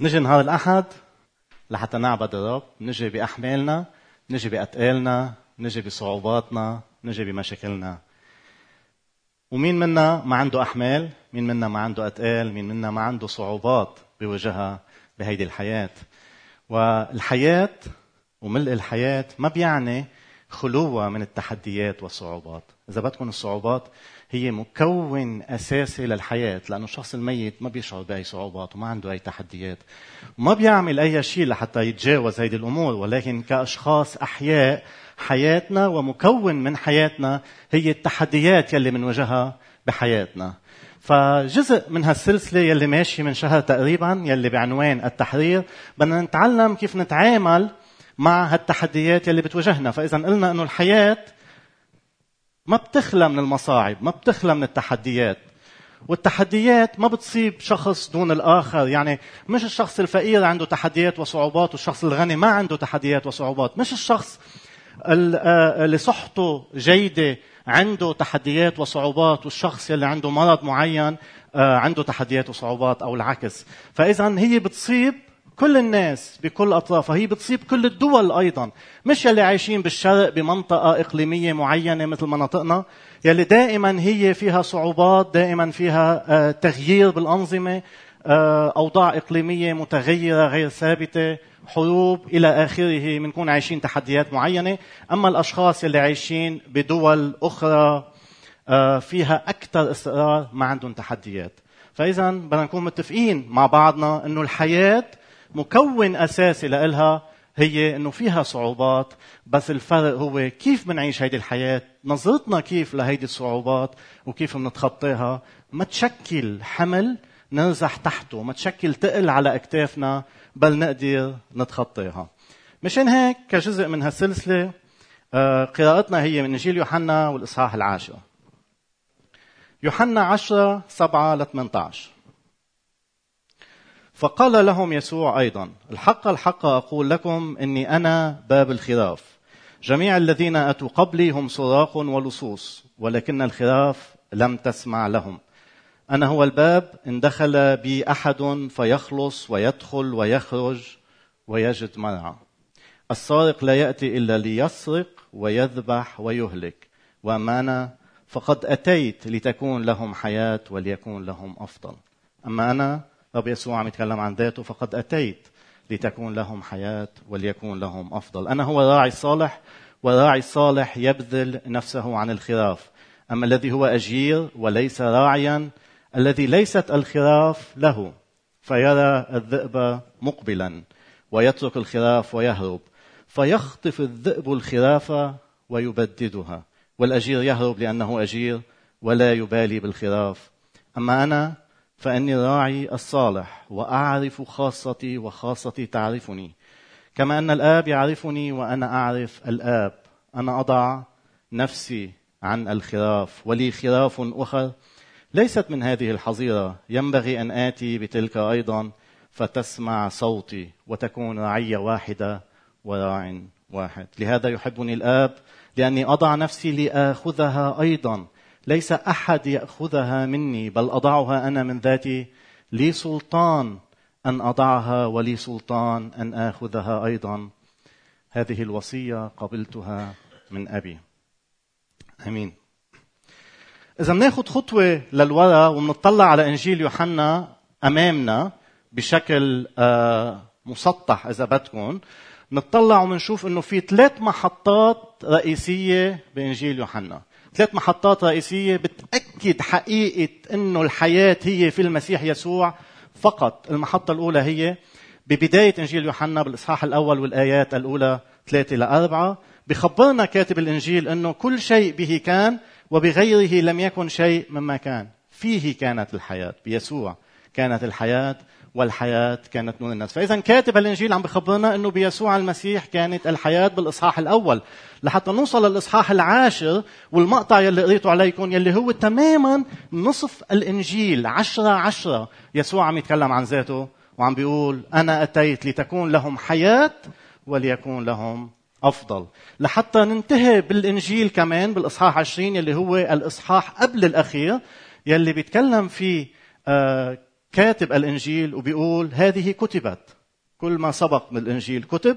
نجي نهار الأحد لحتى نعبد الرب نجي بأحمالنا نجي بأتقالنا نجي بصعوباتنا نجي بمشاكلنا. ومين منا ما عنده أحمال؟ مين منا ما عنده أتقال؟ مين منا ما عنده صعوبات بوجهها بهيدي الحياة؟ والحياة وملء الحياة ما بيعني خلوها من التحديات والصعوبات. إذا بدكم الصعوبات هي مكون أساسي للحياة لأنه الشخص الميت ما بيشعر بأي صعوبات وما عنده أي تحديات. وما بيعمل أي شيء لحتى يتجاوز هذه الأمور ولكن كأشخاص أحياء حياتنا ومكون من حياتنا هي التحديات يلي بنواجهها بحياتنا. فجزء من هالسلسلة يلي ماشي من شهر تقريبا يلي بعنوان التحرير بدنا نتعلم كيف نتعامل مع هالتحديات يلي بتواجهنا. فاذا قلنا إنه الحياة ما بتخلى من المصاعب ما بتخلى من التحديات. والتحديات ما بتصيب شخص دون الآخر. يعني مش الشخص الفقير عنده تحديات وصعوبات والشخص الغني ما عنده تحديات وصعوبات. مش الشخص آه، اللي صحته جيدة عنده تحديات وصعوبات والشخص يلي عنده مرض معين آه، عنده تحديات وصعوبات أو العكس. فاذا هي بتصيب كل الناس بكل اطرافها هي بتصيب كل الدول أيضا. مش يلي عايشين بالشرق بمنطقة إقليمية معينة مثل مناطقنا. يلي دائما هي فيها صعوبات دائما فيها آه، تغيير بالأنظمة آه، أوضاع إقليمية متغيرة غير ثابتة حروب إلى آخره بنكون عايشين تحديات معينة. أما الأشخاص يلي عايشين بدول أخرى آه، فيها أكثر استقرار ما عندهم تحديات. فاذا بدنا نكون متفقين مع بعضنا إنه الحياة مكون اساسي لإلها هي إنه فيها صعوبات بس الفرق هو كيف بنعيش هيدي الحياة نظرتنا كيف لهيدي الصعوبات وكيف بنتخطاها ما تشكل حمل ننزح تحته ما تشكل تقل على أكتافنا بل نقدر نتخطاها مشان هيك كجزء من هالسلسلة آه، قراءتنا هي من إنجيل يوحنا والإصحاح العاشر. يوحنا 10 7 ل 18 فقال لهم يسوع أيضا الحق الحق أقول لكم إني أنا باب الخراف جميع الذين أتوا قبلي هم سراق ولصوص ولكن الخراف لم تسمع لهم. أنا هو الباب إن دخل بي أحد فيخلص ويدخل ويخرج ويجد مرعى السارق لا يأتي إلا ليسرق ويذبح ويهلك. واما أنا فقد أتيت لتكون لهم حياة وليكون لهم أفضل. اما أنا رب يسوع عم يتكلم عن ذاته فقد أتيت لتكون لهم حياة وليكون لهم أفضل. أنا هو الراعي الصالح والراعي الصالح يبذل نفسه عن الخراف. أما الذي هو أجير وليس راعيا الذي ليست الخراف له فيرى الذئب مقبلا ويترك الخراف ويهرب. فيخطف الذئب الخراف ويبددها والأجير يهرب لأنه أجير ولا يبالي بالخراف. أما أنا فإني راعي الصالح وأعرف خاصتي وخاصتي تعرفني. كما أن الآب يعرفني وأنا أعرف الآب. أنا أضع نفسي عن الخراف ولي خراف أخر ليست من هذه الحظيرة. ينبغي أن آتي بتلك أيضا فتسمع صوتي وتكون رعية واحدة وراع واحد. لهذا يحبني الآب لأني أضع نفسي لآخذها أيضا. ليس أحد يأخذها مني بل أضعها أنا من ذاتي. لي سلطان أن أضعها ولي سلطان أن آخذها أيضا. هذه الوصية قبلتها من أبي. آمين. إذا بناخذ خطوة للوراء وبنطلع على إنجيل يوحنا أمامنا بشكل آه، مسطح إذا بدكم. نطلع وبنشوف إنه في ثلاث محطات رئيسية بإنجيل يوحنا. ثلاث محطات رئيسية بتأكد حقيقة أنه الحياة هي في المسيح يسوع. فقط المحطة الأولى هي ببداية إنجيل يوحنا بالإصحاح الأول والآيات الأولى ثلاثة لأربعة بخبرنا كاتب الإنجيل أنه كل شيء به كان وبغيره لم يكن شيء مما كان. فيه كانت الحياة. بيسوع كانت الحياة والحياة كانت نور الناس. فإذا كاتب الإنجيل عم بخبرنا أنه بيسوع المسيح كانت الحياة بالإصحاح الأول. لحتى نوصل للإصحاح العاشر والمقطع يلي قريته عليكم يلي هو تماما نصف الإنجيل عشرة عشرة. يسوع عم يتكلم عن ذاته وعم بيقول أنا أتيت لتكون لهم حياة وليكون لهم أفضل. لحتى ننتهي بالإنجيل كمان بالإصحاح عشرين يلي هو الإصحاح قبل الأخير يلي بيتكلم فيه آه كاتب الإنجيل وبيقول هذه كتبت. كل ما سبق من الإنجيل كتب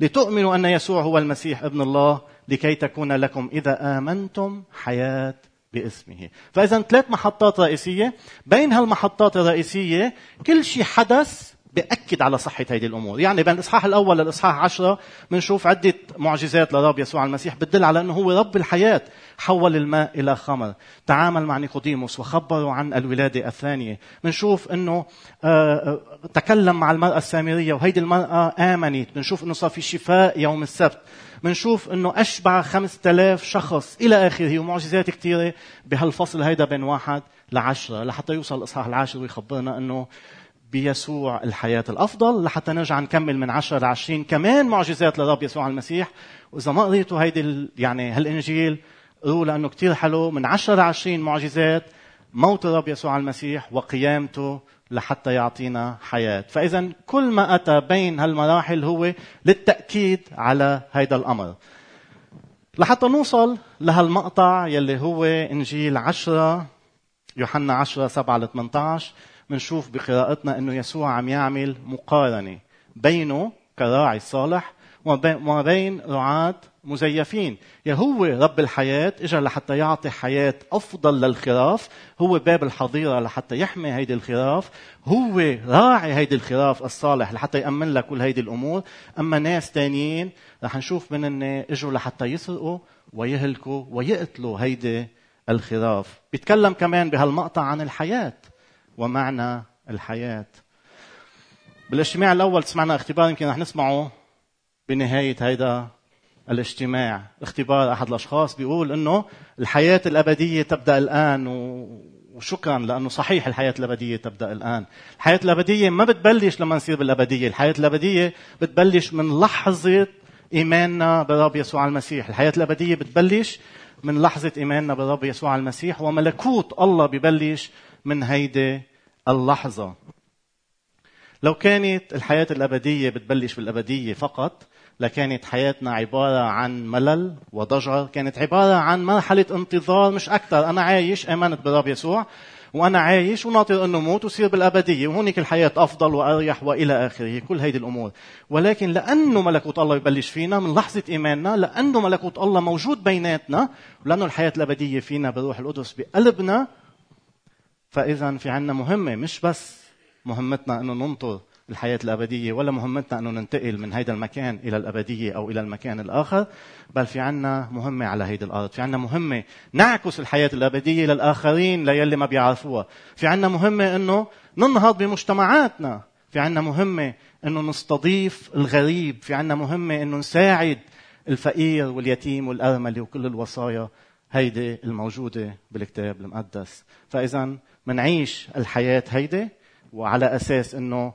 لتؤمنوا أن يسوع هو المسيح ابن الله لكي تكون لكم إذا آمنتم حياة باسمه. فإذا ثلاث محطات رئيسية. بين هالمحطات الرئيسية كل شيء حدث بأكد على صحة هذه الأمور. يعني بين الإصحاح الأول للإصحاح عشرة بنشوف عدة معجزات لرب يسوع المسيح بتدل على أنه هو رب الحياة. حول الماء إلى خمر. تعامل مع نيقوديموس وخبره عن الولادة الثانية. بنشوف أنه آه، آه، تكلم مع المرأة السامرية وهيدي المرأة آمنت. بنشوف أنه صار في شفاء يوم السبت. بنشوف إنه أشبع خمسة آلاف شخص إلى آخره. ومعجزات كثيرة بهالفصل هيدا بين واحد لعشرة. لحتى يوصل الإصحاح العاشر ويخبرنا إنه بيسوع الحياة الأفضل لحتى نرجع نكمل من 10 ل 20 كمان معجزات لرب يسوع المسيح. وإذا ما قريتوا هيدي يعني هالإنجيل قروا لأنه كتير حلو. من 10 ل 20 معجزات موت الرب يسوع المسيح وقيامته لحتى يعطينا حياة. فإذا كل ما أتى بين هالمراحل هو للتأكيد على هيدا الأمر. لحتى نوصل لهالمقطع يلي هو إنجيل 10 يوحنا 10 7 ل 18 بنشوف بقراءتنا إنه يسوع عم يعمل مقارنة بينه كراعي صالح وما بين رعاة مزيفين. يا هو رب الحياة اجى لحتى يعطي حياة أفضل للخراف. هو باب الحظيرة لحتى يحمي هيدي الخراف. هو راعي هيدي الخراف الصالح لحتى يأمن لك كل هيدي الأمور. أما ناس تانيين رح نشوف من إجوا لحتى يسرقوا ويهلكوا ويقتلوا هيدي الخراف. بيتكلم كمان بهالمقطع عن الحياة. ومعنى الحياة. بالاجتماع الأول سمعنا اختبار يمكن رح نسمعه بنهاية هيدا الاجتماع. اختبار أحد الأشخاص بيقول أنه الحياة الأبدية تبدأ الآن وشكرا لأنه صحيح الحياة الأبدية تبدأ الآن. الحياة الأبدية ما بتبلش لما نصير بالأبدية الحياة الأبدية بتبلش من لحظة إيماننا برب يسوع المسيح. الحياة الأبدية بتبلش من لحظة إيماننا برب يسوع المسيح وملكوت الله ببلش من هيدي اللحظة. لو كانت الحياة الأبدية بتبلش بالأبدية فقط لكانت حياتنا عبارة عن ملل وضجر كانت عبارة عن مرحلة انتظار مش أكثر أنا عايش آمنت برب يسوع وأنا عايش وناطر أنه موت وصير بالأبدية وهونيك الحياة أفضل وأريح وإلى آخره كل هيدي الأمور. ولكن لأنه ملكوت الله يبلش فينا من لحظة إيماننا لأنه ملكوت الله موجود بيناتنا ولأنه الحياة الأبدية فينا بروح القدس بقلبنا فإذا في عنا مهمة مش بس مهمتنا أنه ننطر الحياة الأبدية ولا مهمتنا أنه ننتقل من هذا المكان إلى الأبدية أو إلى المكان الآخر بل في عنا مهمة على هيدي الأرض. في عنا مهمة نعكس الحياة الأبدية للآخرين ليلي ما بيعرفوها. في عنا مهمة أنه ننهض بمجتمعاتنا. في عنا مهمة أنه نستضيف الغريب. في عنا مهمة أنه نساعد الفقير واليتيم والأرملة وكل الوصايا هيدي الموجودة بالكتاب المقدس. فإذا منعيش الحياة هيدي وعلى أساس أنه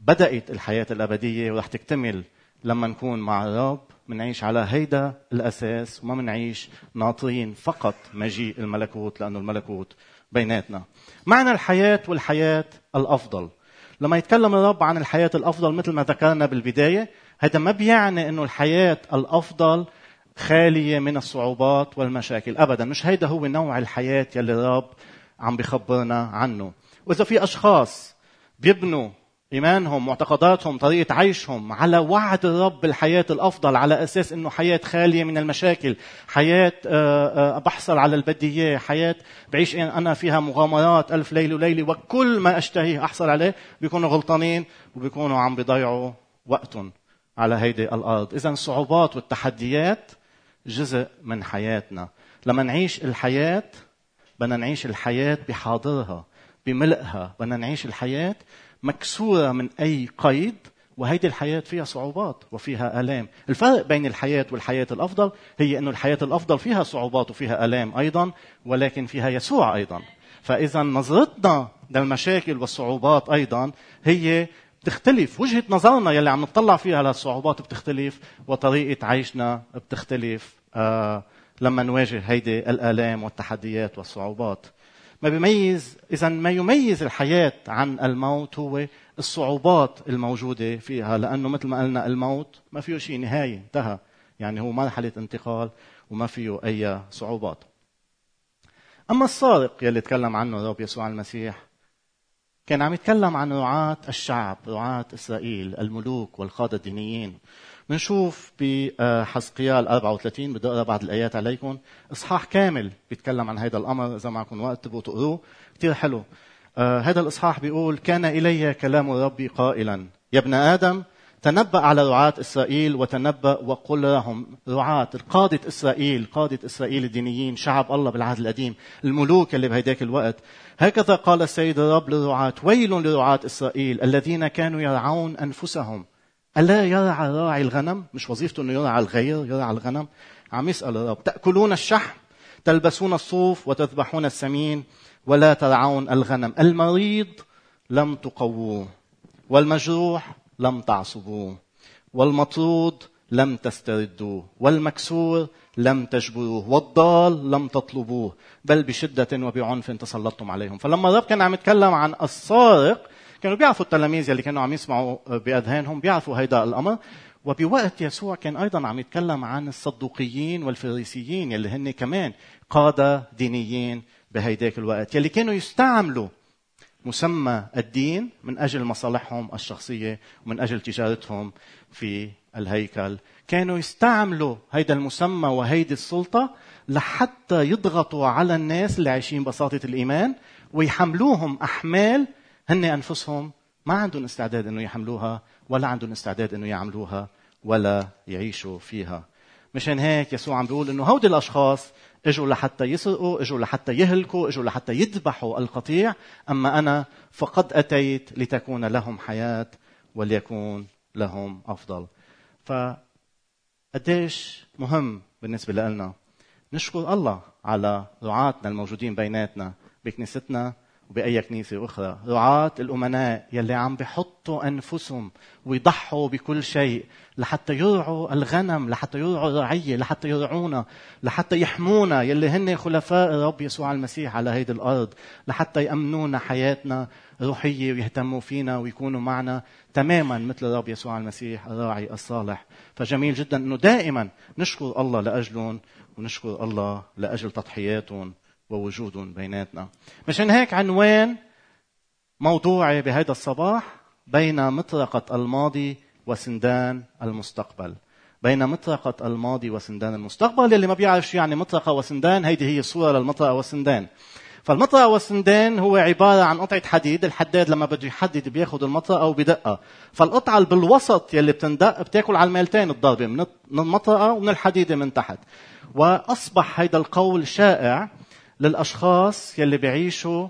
بدأت الحياة الأبدية ورح تكتمل لما نكون مع الرب منعيش على هيدا الأساس وما منعيش ناطرين فقط مجيء الملكوت لأنه الملكوت بيناتنا. معنى الحياة والحياة الأفضل. لما يتكلم الرب عن الحياة الأفضل مثل ما ذكرنا بالبداية هذا ما بيعني أنه الحياة الأفضل خالية من الصعوبات والمشاكل. أبدا مش هيدا هو نوع الحياة يلي الرب عم بخبرنا عنه. وإذا في أشخاص بيبنوا إيمانهم معتقداتهم طريقة عيشهم على وعد الرب بالحياة الأفضل على أساس أنه حياة خالية من المشاكل حياة آه، آه، بحصل على البدية حياة بعيش أنا فيها مغامرات ألف ليلة وليلة وكل ما أشتهيه أحصل عليه بيكونوا غلطانين وبيكونوا عم بيضيعوا وقتهم على هيدي الأرض. إذا الصعوبات والتحديات جزء من حياتنا. لما نعيش الحياة بدنا نعيش الحياة بحاضرها بملئها. بدنا نعيش الحياة مكسورة من أي قيد وهيدي الحياة فيها صعوبات وفيها آلام. الفرق بين الحياة والحياة الأفضل هي أن الحياة الأفضل فيها صعوبات وفيها آلام أيضا ولكن فيها يسوع أيضا. فإذا نظرتنا للمشاكل والصعوبات أيضا هي بتختلف. وجهة نظرنا يلي عم نطلع فيها للصعوبات بتختلف وطريقة عيشنا بتختلف آه لما نواجه هيدي الآلام والتحديات والصعوبات. ما بيميز إذا ما يميز الحياة عن الموت هو الصعوبات الموجودة فيها لأنه مثل ما قلنا الموت ما فيه شيء نهاية انتهى. يعني هو مرحلة انتقال وما فيه أي صعوبات. أما السارق يلي تكلم عنه الرب يسوع المسيح كان عم يتكلم عن رعاة الشعب رعاة إسرائيل الملوك والقادة الدينيين. بنشوف بحزقيال 34 بدي أقرأ بعض الآيات عليكم. إصحاح كامل بيتكلم عن هذا الأمر إذا معكم وقت تبقوا تقروه كثير حلو. آه هذا الإصحاح بيقول كان إلي كلام ربي قائلا يا ابن آدم تنبأ على رعاة إسرائيل وتنبأ وقل لهم رعاة قادة إسرائيل قادة إسرائيل الدينيين شعب الله بالعهد القديم الملوك اللي بهيداك الوقت. هكذا قال السيد الرب للرعاة ويل لرعاة إسرائيل الذين كانوا يرعون أنفسهم. ألا يرعى راعي الغنم؟ مش وظيفته أنه يرعى الغير يرعى الغنم؟ عم يسأل الرب تأكلون الشحم؟ تلبسون الصوف وتذبحون السمين؟ ولا ترعون الغنم. المريض لم تقووه والمجروح لم تعصبوه. والمطرود لم تستردوه. والمكسور لم تجبروه. والضال لم تطلبوه. بل بشدة وبعنف تسلطتم عليهم. فلما الرب كان عم يتكلم عن السارق كانوا بيعرفوا التلاميذ اللي كانوا عم يسمعوا بأذهانهم بيعرفوا هيدا الأمر. وبوقت يسوع كان أيضا عم يتكلم عن الصدوقيين والفريسيين يلي هن كمان قادة دينيين بهيداك الوقت يلي كانوا يستعملوا مسمى الدين من أجل مصالحهم الشخصية ومن أجل تجارتهم في الهيكل. كانوا يستعملوا هيدا المسمى وهيدي السلطة لحتى يضغطوا على الناس اللي عايشين بساطة الإيمان ويحملوهم أحمال هن أنفسهم ما عندهم استعداد إنه يحملوها ولا عندهم استعداد إنه يعملوها ولا يعيشوا فيها. مشان هيك يسوع عم بيقول إنه هودي الأشخاص اجوا لحتى يسرقوا اجوا لحتى يهلكوا اجوا لحتى يذبحوا القطيع. أما أنا فقد أتيت لتكون لهم حياة وليكون لهم أفضل. ف مهم بالنسبة لنا؟ نشكر الله على رعاتنا الموجودين بيناتنا بكنيستنا وبأي كنيسة أخرى. رعاة الأمناء يلي عم بحطوا أنفسهم ويضحوا بكل شيء لحتى يرعوا الغنم لحتى يرعوا الرعية لحتى يرعونا لحتى يحمونا يلي هن خلفاء الرب يسوع المسيح على هيدي الأرض لحتى يأمنونا حياتنا روحية ويهتموا فينا ويكونوا معنا تماما مثل الرب يسوع المسيح الراعي الصالح. فجميل جدا أنه دائما نشكر الله لأجلهم ونشكر الله لأجل تضحياتهم. ووجودهم بيناتنا. مشان هيك عنوان موضوعي بهذا الصباح بين مطرقة الماضي وسندان المستقبل. بين مطرقة الماضي وسندان المستقبل اللي ما بيعرف شو يعني مطرقة وسندان هيدي هي الصورة للمطرقة والسندان فالمطرقة والسندان هو عبارة عن قطعة حديد الحداد لما بده يحدد بياخذ المطرقة وبدقها فالقطعة اللي بالوسط يلي بتندق بتاكل على الميلتين الضربة من المطرقة ومن الحديدة من تحت. وأصبح هيدا القول شائع للأشخاص يلي بيعيشوا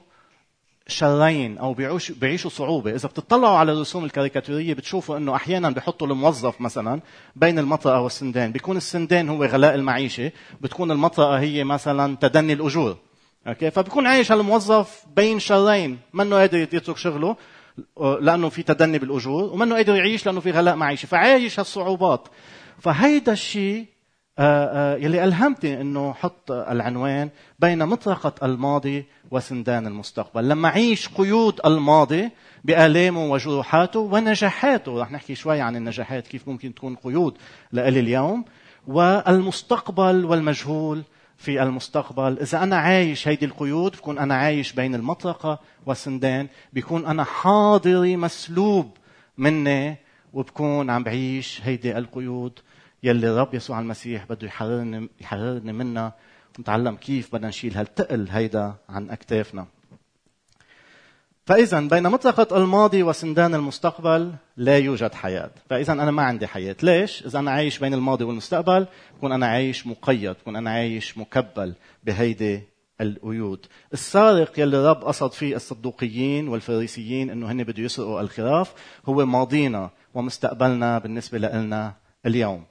شرين أو بيعيشوا صعوبة، إذا بتطلعوا على الرسوم الكاريكاتورية بتشوفوا إنه أحيانا بيحطوا الموظف مثلا بين المطرقة والسندان، بيكون السندان هو غلاء المعيشة، بتكون المطرقة هي مثلا تدني الأجور. أوكي، فبكون عايش الموظف بين شرين، منه قادر يترك شغله لأنه في تدني بالأجور، ومنه قادر يعيش لأنه في غلاء معيشة، فعايش هالصعوبات. فهيدا الشيء يلي ألهمتني أنه حط العنوان بين مطرقة الماضي وسندان المستقبل. لما أعيش قيود الماضي بآلامه وجروحاته ونجاحاته رح نحكي شوي عن النجاحات كيف ممكن تكون قيود لإلي اليوم والمستقبل والمجهول في المستقبل. إذا أنا عايش هيدي القيود بكون أنا عايش بين المطرقة والسندان بيكون أنا حاضري مسلوب مني وبكون عم بعيش هيدي القيود. يلي الرب يسوع المسيح بده يحررني يحررني منها ونتعلم كيف بدنا نشيل هالتقل هيدا عن أكتافنا. فاذا بين مطلقة الماضي وسندان المستقبل لا يوجد حياة، فاذا أنا ما عندي حياة، ليش؟ إذا أنا عايش بين الماضي والمستقبل بكون أنا عايش مقيد، بكون أنا عايش مكبل بهيدي القيود. السارق يلي الرب قصد فيه الصدوقيين والفريسيين إنه هن بده يسرقوا الخراف هو ماضينا ومستقبلنا بالنسبة لنا اليوم.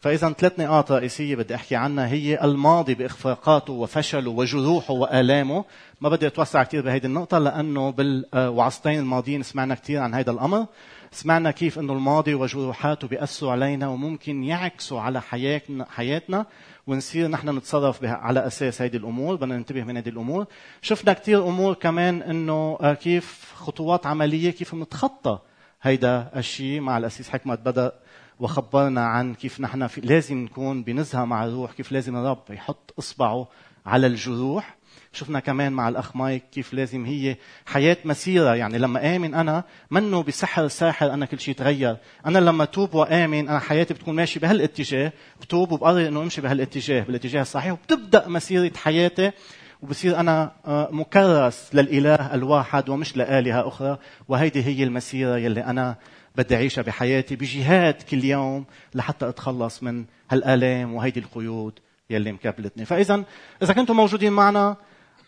فإذا ثلاث نقاط رئيسية بدي أحكي عنها هي الماضي بإخفاقاته وفشله وجروحه وآلامه. ما بدي أتوسع كثير بهيدي النقطة لأنه بالوعظتين الماضيين سمعنا كثير عن هذا الأمر. سمعنا كيف إنه الماضي وجروحاته بيأثروا علينا وممكن يعكسوا على حياتنا حياتنا ونصير نحن نتصرف على أساس هذه الأمور بدنا ننتبه من هذه الأمور. شفنا كثير أمور كمان إنه آه، كيف خطوات عملية كيف بنتخطى هيدا الشيء مع الأسيس حكمت بدا وخبرنا عن كيف نحن في لازم نكون بنزهة مع الروح كيف لازم الرب يحط إصبعه على الجروح. شفنا كمان مع الأخ مايك كيف لازم هي حياة مسيرة. يعني لما آمن أنا منه بسحر ساحر أنا كل شيء تغير أنا لما توب وآمن أنا حياتي بتكون ماشي بهالاتجاه بتوب وبقرر إنه أمشي بهالاتجاه. بالاتجاه الصحيح وبتبدأ مسيرة حياتي وبصير أنا آه، مكرس للإله الواحد ومش لآلهة أخرى. وهيدي هي المسيرة يلي أنا بدي اعيشها بحياتي بجهاد كل يوم لحتى أتخلص من هالآلام وهيدي القيود يلي مكبلتني فاذا إذا كنتم موجودين معنا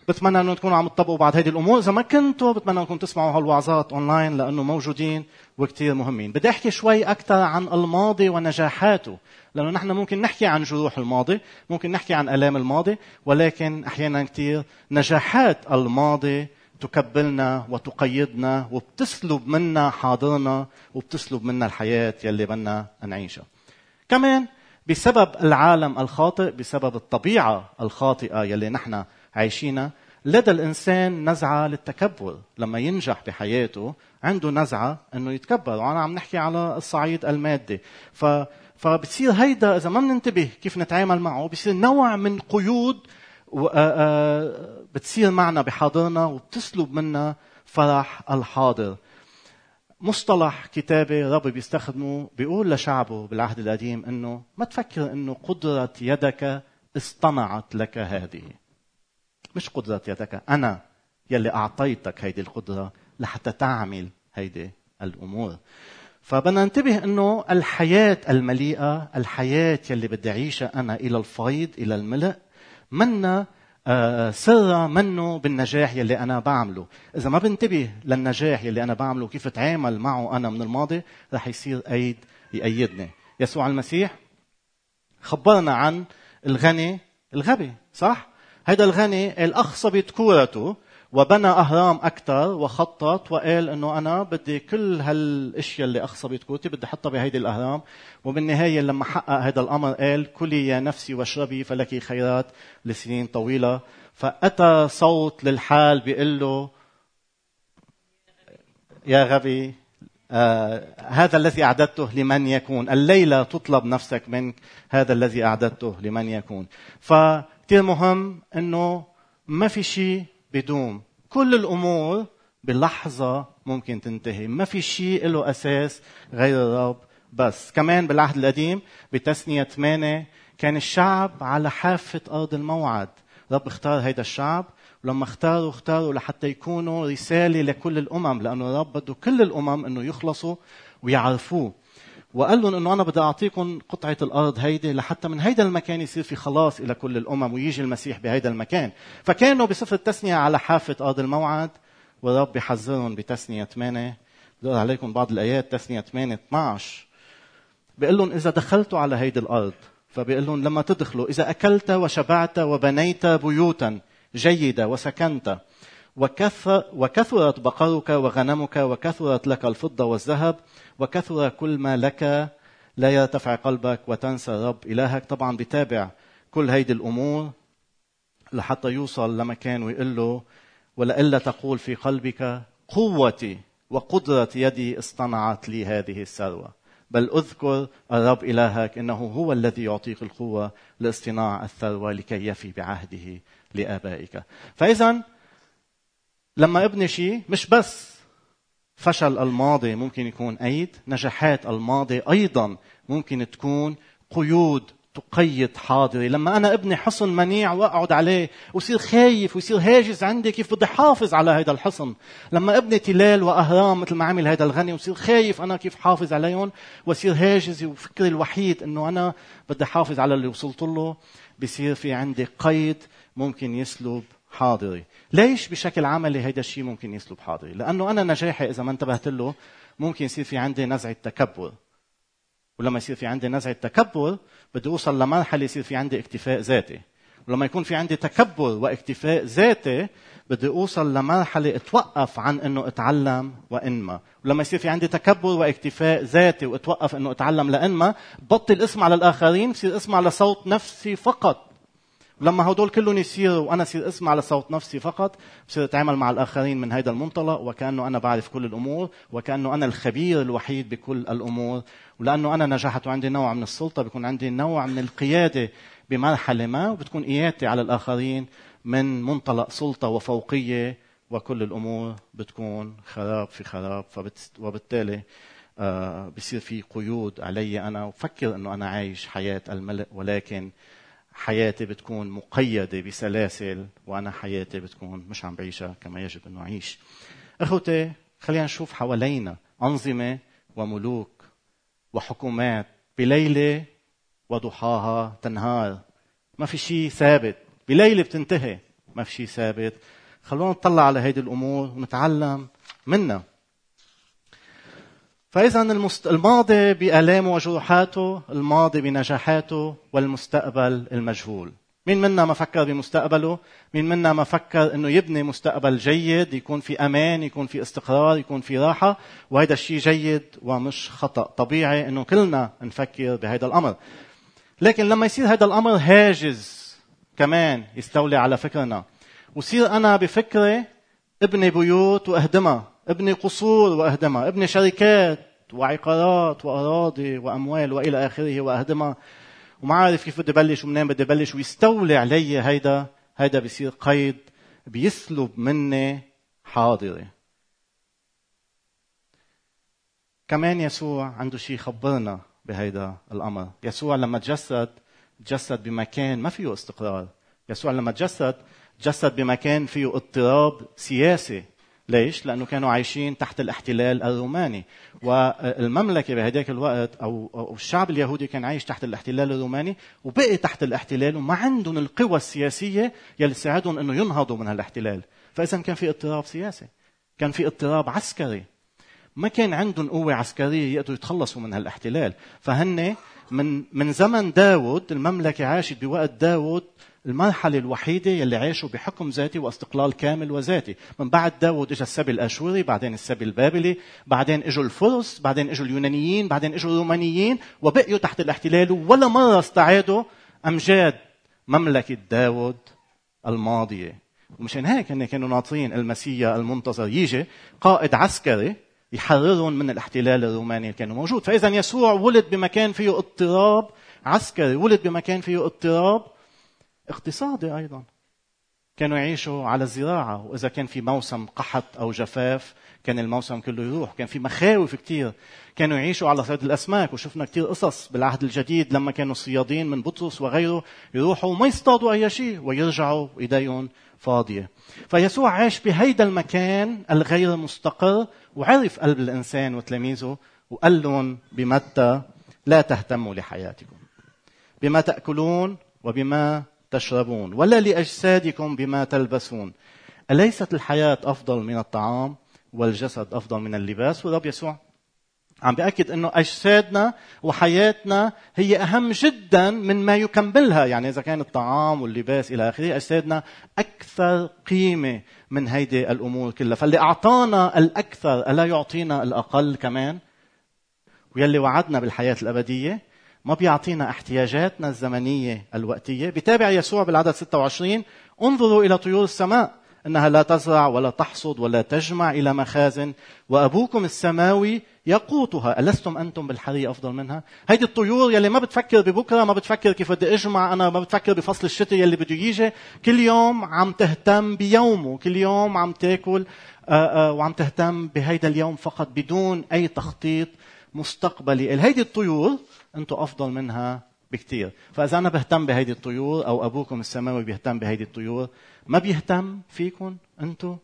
بتمنى إنه تكونوا عم تطبقوا بعض هذه الأمور. إذا ما كنتوا بتمنى إنكم تسمعوا هالوعظات أونلاين لأنه موجودين وكثير مهمين. بدي أحكي شوي أكثر عن الماضي ونجاحاته لأنه نحن ممكن نحكي عن جروح الماضي ممكن نحكي عن آلام الماضي ولكن أحيانا كثير نجاحات الماضي تكبلنا وتقيدنا وبتسلب منا حاضرنا وبتسلب منا الحياة يلي بدنا نعيشها. كمان بسبب العالم الخاطئ بسبب الطبيعة الخاطئة يلي نحن عايشينها لدى الإنسان نزعة للتكبر لما ينجح بحياته عنده نزعة إنه يتكبر وأنا عم نحكي على الصعيد المادي. ف فبتصير هيدا إذا ما بننتبه كيف نتعامل معه بصير نوع من قيود بتصير معنا بحاضرنا وبتسلب منا فرح الحاضر. مصطلح كتابي ربي بيستخدمه بيقول لشعبه بالعهد القديم إنه ما تفكر إنه قدرة يدك اصطنعت لك هذه. مش قدرة يدك أنا يلي أعطيتك هيدي القدرة لحتى تعمل هيدي الأمور. فبدنا ننتبه إنه الحياة المليئة، الحياة يلي بدي أعيشها أنا إلى الفيض، إلى الملء، منا آه، سرها منه بالنجاح يلي أنا بعمله، إذا ما بنتبه للنجاح يلي أنا بعمله وكيف أتعامل معه أنا من الماضي، رح يصير ايد يأيدني. يسوع المسيح خبرنا عن الغني الغبي، صح؟ هيدا الغني الأخصبت كورته وبنى أهرام أكثر وخطط وقال إنه أنا بدي كل هالأشياء اللي أخصبت كورتي بدي أحطها بهيدي الأهرام. وبالنهاية لما حقق هذا الأمر قال كلي يا نفسي واشربي فلك خيرات لسنين طويلة. فأتى صوت للحال بيقول له يا غبي آه هذا الذي أعددته لمن يكون الليلة تطلب نفسك منك هذا الذي أعددته لمن يكون. ف كثير مهم إنه ما في شيء بدوم. كل الأمور بلحظة ممكن تنتهي. ما في شيء له أساس غير الرب. بس كمان بالعهد القديم بتثنية 8 كان الشعب على حافة أرض الموعد. رب اختار هيدا الشعب. ولما اختاروا اختاروا لحتى يكونوا رسالة لكل الأمم لأنه رب بده كل الأمم أنه يخلصوا ويعرفوه. وقال لهم إنه أنا بدي أعطيكم قطعة الأرض هيدي لحتى من هيدا المكان يصير في خلاص إلى كل الأمم ويجي المسيح بهيدا المكان. فكانوا بصفة التثنيه على حافة أرض الموعد. والرب بحذرهم بتثنيه 8 بدور عليكم بعض الآيات تثنيه 8 12 بيقول لهم إذا دخلتوا على هيدي الأرض فبيقول لهم لما تدخلوا إذا أكلت وشبعت وبنيت بيوتا جيدة وسكنت وكثر وكثرت بقرك وغنمك وكثرت لك الفضة والذهب وكثر كل ما لك لا يرتفع قلبك وتنسى رب إلهك. طبعا بتابع كل هيدي الأمور لحتى يوصل لمكان ويقول له ولئلا تقول في قلبك قوتي وقدرة يدي اصطنعت لي هذه الثروة. بل أذكر الرب إلهك إنه هو الذي يعطيك القوة لاصطناع الثروة لكي يفي بعهده لآبائك. فإذا لما ابني شيء مش بس فشل الماضي ممكن يكون أيد نجاحات الماضي أيضا ممكن تكون قيود تقيد حاضري. لما أنا ابني حصن منيع وأقعد عليه وصير خايف ويصير هاجس عندي كيف بدي حافظ على هذا الحصن. لما ابني تلال وأهرام مثل ما عمل هذا الغني وصير خايف أنا كيف حافظ عليهم وصير هاجس وفكري الوحيد أنه أنا بدي حافظ على اللي وصلت له. بصير في عندي قيد ممكن يسلب حاضري. ليش بشكل عملي هيدا الشيء ممكن يسلب حاضري؟ لأنه أنا نجاحي إذا ما انتبهت له ممكن يصير في عندي نزعه تكبر ولما يصير في عندي نزعه تكبر بدي أوصل لمرحلة يصير في عندي اكتفاء ذاتي. ولما يكون في عندي تكبر واكتفاء ذاتي بدي أوصل لمرحلة أتوقف عن إنه أتعلم وانما ولما يصير في عندي تكبر واكتفاء ذاتي وأتوقف إنه أتعلم لانما بطل اسمع للآخرين بصير اسمع لصوت نفسي فقط. لما هدول كلهم يصيروا وأنا أصير اسمع لصوت نفسي فقط بصير أتعامل مع الآخرين من هذا المنطلق وكأنه أنا بعرف كل الأمور وكأنه أنا الخبير الوحيد بكل الأمور. ولأنه أنا نجحت وعندي نوع من السلطة بيكون عندي نوع من القيادة بمرحلة ما وبتكون قيادتي على الآخرين من منطلق سلطة وفوقية وكل الأمور بتكون خراب في خراب. وبالتالي آه، بصير في قيود علي أنا وفكر إنه أنا عايش حياة الملك ولكن حياتي بتكون مقيدة بسلاسل وأنا حياتي بتكون مش عم بعيشها كما يجب انه اعيش. إخوتي خلينا نشوف حوالينا أنظمة وملوك وحكومات بليلة وضحاها تنهار. ما في شيء ثابت، بليلة بتنتهي، ما في شيء ثابت. خلونا نطلع على هيدي الأمور ونتعلم منها. فإذا الماضي بآلامه وجروحاته، الماضي بنجاحاته، والمستقبل المجهول. مين منا ما فكر بمستقبله؟ مين منا ما فكر إنه يبني مستقبل جيد، يكون في أمان، يكون في استقرار، يكون في راحة، وهذا الشيء جيد ومش خطأ، طبيعي إنه كلنا نفكر بهذا الأمر. لكن لما يصير هذا الأمر هاجز كمان يستولي على فكرنا، وصير أنا بفكري ابني بيوت وأهدمها، ابني قصور واهدمها، ابني شركات وعقارات وأراضي وأموال وإلى آخره واهدمها وما عارف كيف بدي بلش ومنين بدي بلش ويستولي علي هيدا هيدا بيصير قيد بيسلب مني حاضري كمان يسوع عنده شيء يخبرنا بهيدا الأمر. يسوع لما تجسد تجسد بمكان ما فيه استقرار. يسوع لما تجسد تجسد بمكان فيه اضطراب سياسي. ليش؟ لأنه كانوا عايشين تحت الاحتلال الروماني. والمملكة بهداك الوقت أو الشعب اليهودي كان عايش تحت الاحتلال الروماني وبقي تحت الاحتلال وما عندهم القوى السياسية يلي تساعدهم أنه ينهضوا من هالاحتلال. فإذا كان في اضطراب سياسي كان في اضطراب عسكري. ما كان عندهم قوة عسكرية يقدروا يتخلصوا من هالاحتلال. فهن من من زمن داود المملكة عاشت بوقت داود المرحلة الوحيدة يلي عاشوا بحكم ذاتي واستقلال كامل وذاتي. من بعد داود اجى السبي الأشوري بعدين السبي البابلي بعدين إجوا الفرس بعدين إجوا اليونانيين بعدين إجوا الرومانيين وبقيوا تحت الاحتلال ولا مرة استعادوا أمجاد مملكة داود الماضية. ومشان هيك هن كانوا ناطرين المسيا المنتظر يجي قائد عسكري يحررهم من الاحتلال الروماني اللي كانوا موجود. فإذا يسوع ولد بمكان فيه اضطراب عسكري ولد بمكان فيه اضطراب اقتصادي أيضا. كانوا يعيشوا على الزراعة وإذا كان في موسم قحط أو جفاف كان الموسم كله يروح. كان في مخاوف كتير. كانوا يعيشوا على صيد الأسماك وشفنا كتير قصص بالعهد الجديد لما كانوا الصيادين من بطرس وغيره يروحوا وما يصطادوا أي شيء ويرجعوا إيديهم فاضية. فيسوع عاش بهيدا المكان الغير مستقر وعرف قلب الإنسان وتلاميذه وقال لهم بمتى لا تهتموا لحياتكم. بما تأكلون وبما تشربون ولا لأجسادكم بما تلبسون. أليست الحياة أفضل من الطعام والجسد أفضل من اللباس؟ والرب يسوع عم بأكد أنه أجسادنا وحياتنا هي أهم جدا من ما يكملها. يعني إذا كان الطعام واللباس إلى آخره أجسادنا أكثر قيمة من هيدي الأمور كلها. فاللي أعطانا الأكثر ألا يعطينا الأقل كمان؟ ويلي وعدنا بالحياة الأبدية ما بيعطينا احتياجاتنا الزمنية الوقتية. بتابع يسوع بالعدد 26 انظروا إلى طيور السماء. إنها لا تزرع ولا تحصد ولا تجمع إلى مخازن. وأبوكم السماوي يقوتها. ألستم أنتم بالحري أفضل منها؟ هيدي الطيور يلي ما بتفكر ببكرة ما بتفكر كيف بدي أجمع. أنا ما بتفكر بفصل الشتاء يلي بده يجي. كل يوم عم تهتم بيومه. كل يوم عم تاكل آه، آه، وعم تهتم بهيدا اليوم فقط بدون أي تخطيط مستقبلي. هيدي الطيور أنتم افضل منها بكثير فاذا أنا بهتم بهيدي الطيور أو ابوكم السماوي بيهتم بهيدي الطيور ما بيهتم فيكم أنتم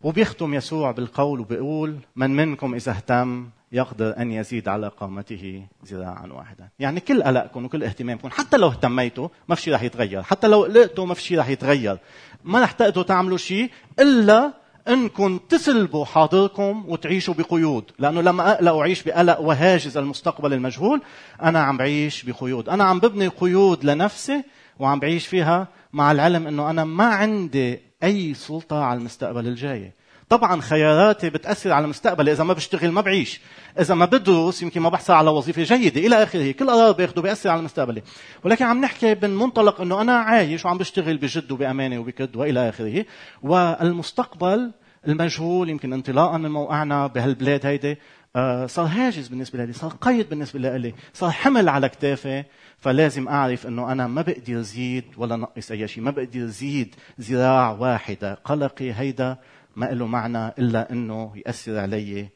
وبيختم يسوع بالقول وبيقول من منكم إذا اهتم يقدر أن يزيد على قامته ذراعا واحدا. يعني كل قلقكم وكل اهتمامكم حتى لو اهتميتوا ما في شيء رح يتغير حتى لو قلقتوا ما في شيء رح يتغير. ما رح تقدروا تعملوا شيء إلا انكم تسلبوا حاضركم وتعيشوا بقيود لأنه لما اقلق واعيش بقلق وهاجس المستقبل المجهول أنا عم بعيش بقيود. أنا عم ببني قيود لنفسي وعم بعيش فيها مع العلم إنه أنا ما عندي أي سلطة على المستقبل الجاي. طبعا خياراتي بتأثر على المستقبل إذا ما بشتغل ما بعيش. إذا ما بدرس يمكن ما بحصل على وظيفة جيدة. إلى آخره كل قرار باخده بيأثر على مستقبلي. ولكن عم نحكي من منطلق إنه أنا عايش وعم بشتغل بجد وبأمانة وبكد وإلى آخره. والمستقبل المجهول يمكن انطلاقا من موقعنا بهالبلاد هيدي آه، صار هاجس بالنسبة لي صار قيد بالنسبة لي صار حمل على كتافي. فلازم أعرف إنه أنا ما بقدر زيد ولا نقص أي شيء ما بقدر زيد ذراع واحدة قلقي هيدا ما له معنى إلا إنه يأثر علي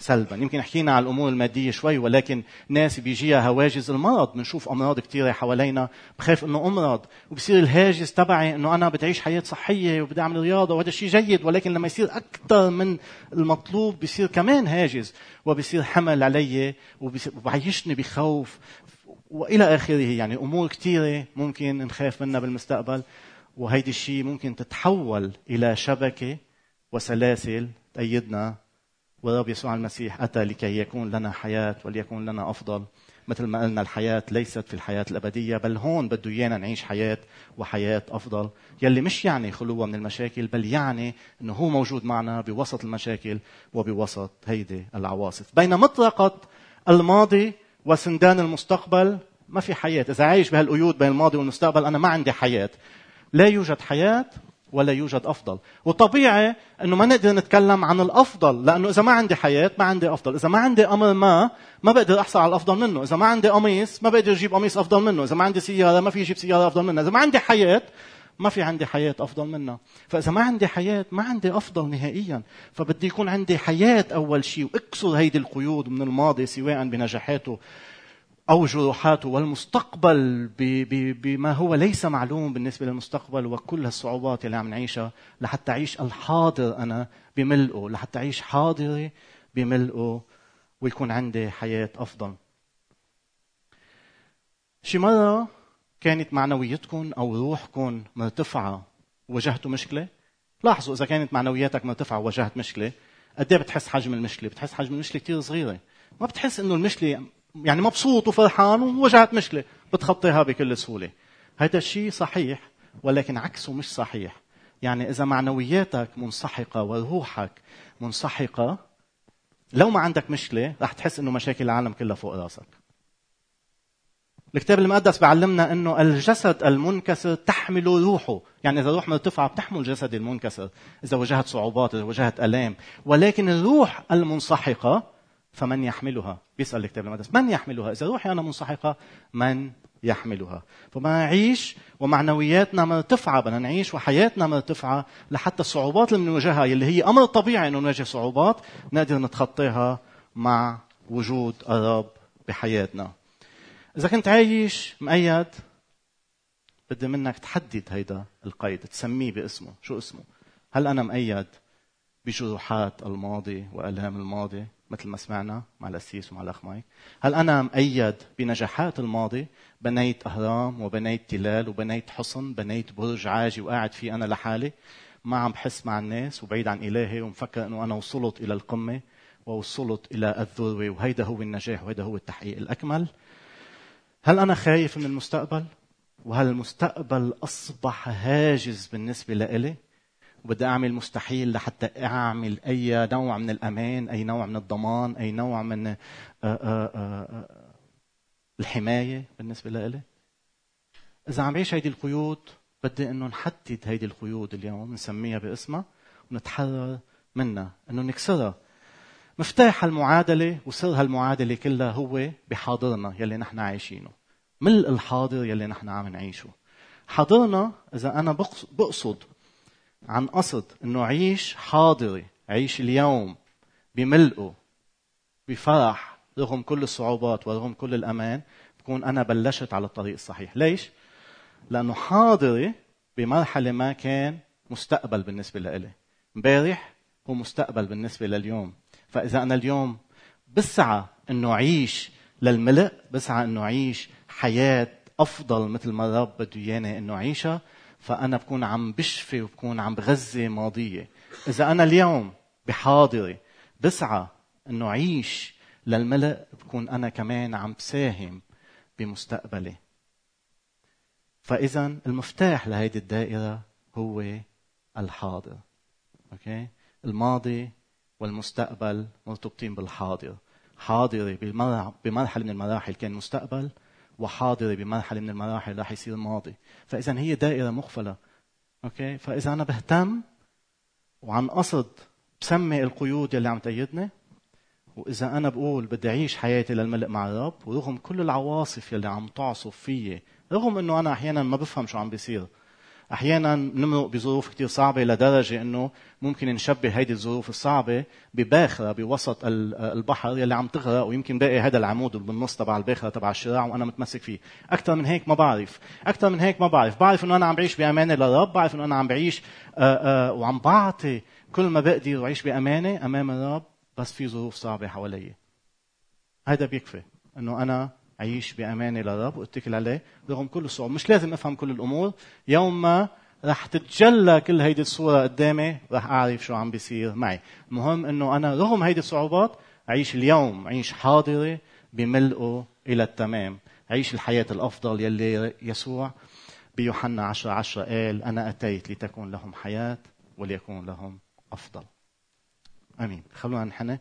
سلبا. يمكن حكينا على الأمور المادية شوي ولكن ناس بيجيها هواجس المرض. بنشوف أمراض كثيره حوالينا. بخاف إنه أمرض وبصير الهاجس تبعي إنه أنا بدي اعيش حياة صحية وبدي أعمل رياضة وهذا شيء جيد ولكن لما يصير أكثر من المطلوب بصير كمان هاجس وبصير حمل علي وبعيشني بخوف. وإلى آخره يعني أمور كثيره ممكن نخاف منها بالمستقبل. وهيدي الشيء ممكن تتحول إلى شبكة وسلاسل تأيدنا والرب يسوع المسيح أتى لكي يكون لنا حياة وليكون لنا أفضل. مثل ما قلنا الحياة ليست في الحياة الأبدية بل هون بده إيانا نعيش حياة وحياة أفضل. يلي مش يعني خلوة من المشاكل بل يعني أنه هو موجود معنا بوسط المشاكل وبوسط هيدي العواصف. بين مطرقة الماضي وسندان المستقبل ما في حياة. إذا عايش بهالقيود بين الماضي والمستقبل أنا ما عندي حياة. لا يوجد حياة ولا يوجد أفضل. وطبيعي إنه ما نقدر نتكلم عن الأفضل لأنه إذا ما عندي حياة ما عندي أفضل. إذا ما عندي أمر ما ما بقدر أحصل على الأفضل منه. إذا ما عندي قميص ما بقدر أجيب قميص أفضل منه. إذا ما عندي سيارة ما في أجيب سيارة أفضل منها. إذا ما عندي حياة ما في عندي حياة أفضل منها. فإذا ما عندي حياة ما عندي أفضل نهائيا. فبدي يكون عندي حياة أول شيء. وأكسر هيدي القيود من الماضي سواء بنجاحاته أو جروحاته والمستقبل بما هو ليس معلوم بالنسبة للمستقبل وكل الصعوبات اللي عم نعيشها لحتى أعيش الحاضر أنا بملئه لحتى أعيش حاضري بملئه ويكون عندي حياة أفضل. شي مرة كانت معنويتكم أو روحكم مرتفعة وواجهتوا مشكلة؟ لاحظوا إذا كانت معنوياتك مرتفعة وواجهت مشكلة قد إيه بتحس حجم المشكلة؟ بتحس حجم المشكلة كثير صغيرة. ما بتحس إنه المشكلة يعني مبسوط وفرحان وواجهت مشكلة بتخطيها بكل سهولة. هذا الشيء صحيح ولكن عكسه مش صحيح. يعني إذا معنوياتك منسحقة وروحك منسحقة لو ما عندك مشكلة رح تحس إنه مشاكل العالم كلها فوق راسك. الكتاب المقدس بيعلمنا إنه الجسد المنكسر تحمل روحه، يعني إذا الروح مرتفعة بتحمل الجسد المنكسر، إذا واجهت صعوبات، إذا واجهت ألام، ولكن الروح المنسحقة فمن يحملها؟ بيسأل الكتاب المقدس من يحملها؟ إذا روحي أنا منسحقة من يحملها؟ فبدنا نعيش ومعنوياتنا مرتفعة بدنا نعيش وحياتنا مرتفعة لحتى الصعوبات اللي بنواجهها اللي هي أمر طبيعي إنه نواجه صعوبات نقدر نتخطيها مع وجود الرب بحياتنا. إذا كنت عايش مقيد بدي منك تحدد هيدا القيد تسميه باسمه. شو اسمه؟ هل أنا مقيد بجروحات الماضي وآلام الماضي؟ مثل ما سمعنا مع الأسيس ومع الأخ مايك. هل أنا مؤيد بنجاحات الماضي؟ بنيت أهرام وبنيت تلال وبنيت حصن بنيت برج عاجي وقاعد فيه أنا لحالي. ما عم بحس مع الناس وبعيد عن إلهي ومفكر أنه أنا وصلت إلى القمة ووصلت إلى الذروة وهيدا هو النجاح وهيدا هو التحقيق الأكمل. هل أنا خايف من المستقبل؟ وهل المستقبل أصبح هاجس بالنسبة لإلي؟ وبدي أعمل مستحيل لحتى أعمل أي نوع من الأمان أي نوع من الضمان أي نوع من آه، آه، آه، الحماية بالنسبة لإلي. إذا عم بعيش هيدي القيود بدي إنه نحدد هيدي القيود اليوم نسميها باسمها ونتحرر منها. إنه نكسرها. مفتاح المعادله وسر هالمعادلة كلها هو بحاضرنا يلي نحن عايشينه. ملء الحاضر يلي نحن عم نعيشه. حاضرنا إذا أنا بقصد عن قصد إنه عيش حاضري عيش اليوم بملئه بفرح رغم كل الصعوبات ورغم كل الأمان بكون أنا بلشت على الطريق الصحيح. ليش؟ لأنه حاضري بمرحلة ما كان مستقبل بالنسبة لإلي. امبارح هو مستقبل بالنسبة لليوم. فإذا أنا اليوم بسعى إنه اعيش للملء بسعى إنه اعيش حياة أفضل مثل ما الرب بده إياني إنه اعيشها فأنا بكون عم بشفي وبكون عم بغذي ماضية. إذا أنا اليوم بحاضري بسعى أنه أعيش للملأ بكون أنا كمان عم بساهم بمستقبلي. فإذا المفتاح لهيدي الدائرة هو الحاضر. okay؟ الماضي والمستقبل مرتبطين بالحاضر. حاضري بمرحلة من المراحل كان مستقبل وحاضري بمرحلة من المراحل راح يصير ماضي. فإذا هي دائرة مقفله okay؟ فإذا أنا بهتم وعن قصد بسمي القيود اللي عم تقيدني وإذا أنا بقول بدي أعيش حياتي للملء مع الرب ورغم كل العواصف اللي عم تعصف فيي رغم إنه أنا أحيانا ما بفهم شو عم بيصير أحيانا نمرق بظروف كثير صعبة لدرجه إنه ممكن نشبه هيدي الظروف الصعبة بباخرة بوسط البحر يلي عم تغرق ويمكن باقي هذا العمود بالنص تبع الباخرة تبع الشراع وأنا متمسك فيه. أكثر من هيك ما بعرف. أكثر من هيك ما بعرف. بعرف إنه أنا عم بعيش بأمانة للرب بعرف إنه أنا عم بعيش آه، آه، وعم بعطي كل ما بقدر وعيش بأمانة أمام الرب بس في ظروف صعبة حوالي هذا بيكفي إنه أنا أعيش بأمانة للرب وأتكل عليه رغم كل الصعوبات مش لازم أفهم كل الأمور. يوم ما رح تتجلى كل هيدي الصورة قدامي رح أعرف شو عم بيصير معي. المهم أنه أنا رغم هيدي الصعوبات أعيش اليوم أعيش حاضري بملئه إلى التمام. أعيش الحياة الأفضل يلي يسوع بيوحنا عشرة عشرة قال أنا أتيت لتكون لهم حياة وليكون لهم أفضل. أمين. خلونا نحن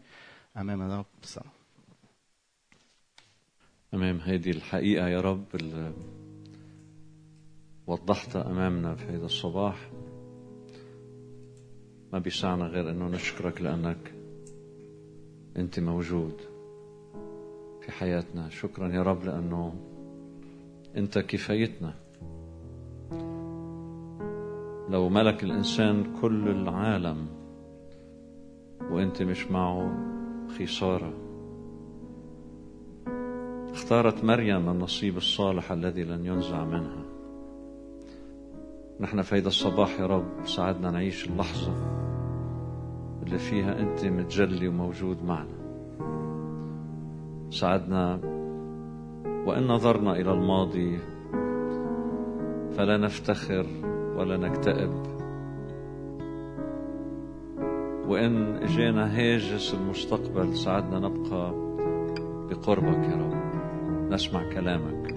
أمام الرب. بالصلاة أمام هذه الحقيقة يا رب اللي وضحتها أمامنا في هذا الصباح. ما بيسعنا غير أنه نشكرك لأنك أنت موجود في حياتنا. شكرا يا رب لأنه أنت كفايتنا. لو ملك الإنسان كل العالم وأنت مش معه خسارة اختارت مريم النصيب الصالح الذي لن ينزع منها. نحن في هذا الصباح يا رب ساعدنا نعيش اللحظة اللي فيها أنت متجلي وموجود معنا. ساعدنا وإن نظرنا إلى الماضي فلا نفتخر ولا نكتئب. وإن إجينا هاجس المستقبل ساعدنا نبقى بقربك يا رب. نسمع كلامك.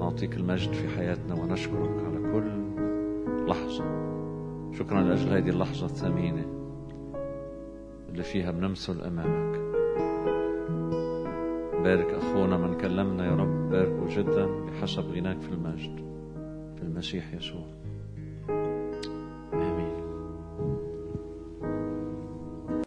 نعطيك المجد في حياتنا ونشكرك على كل لحظة. شكرا لأجل هذه اللحظة الثمينة اللي فيها بنمثل أمامك. بارك أخونا من كلمنا يا رب باركه جدا بحسب غناك في المجد في المسيح يسوع.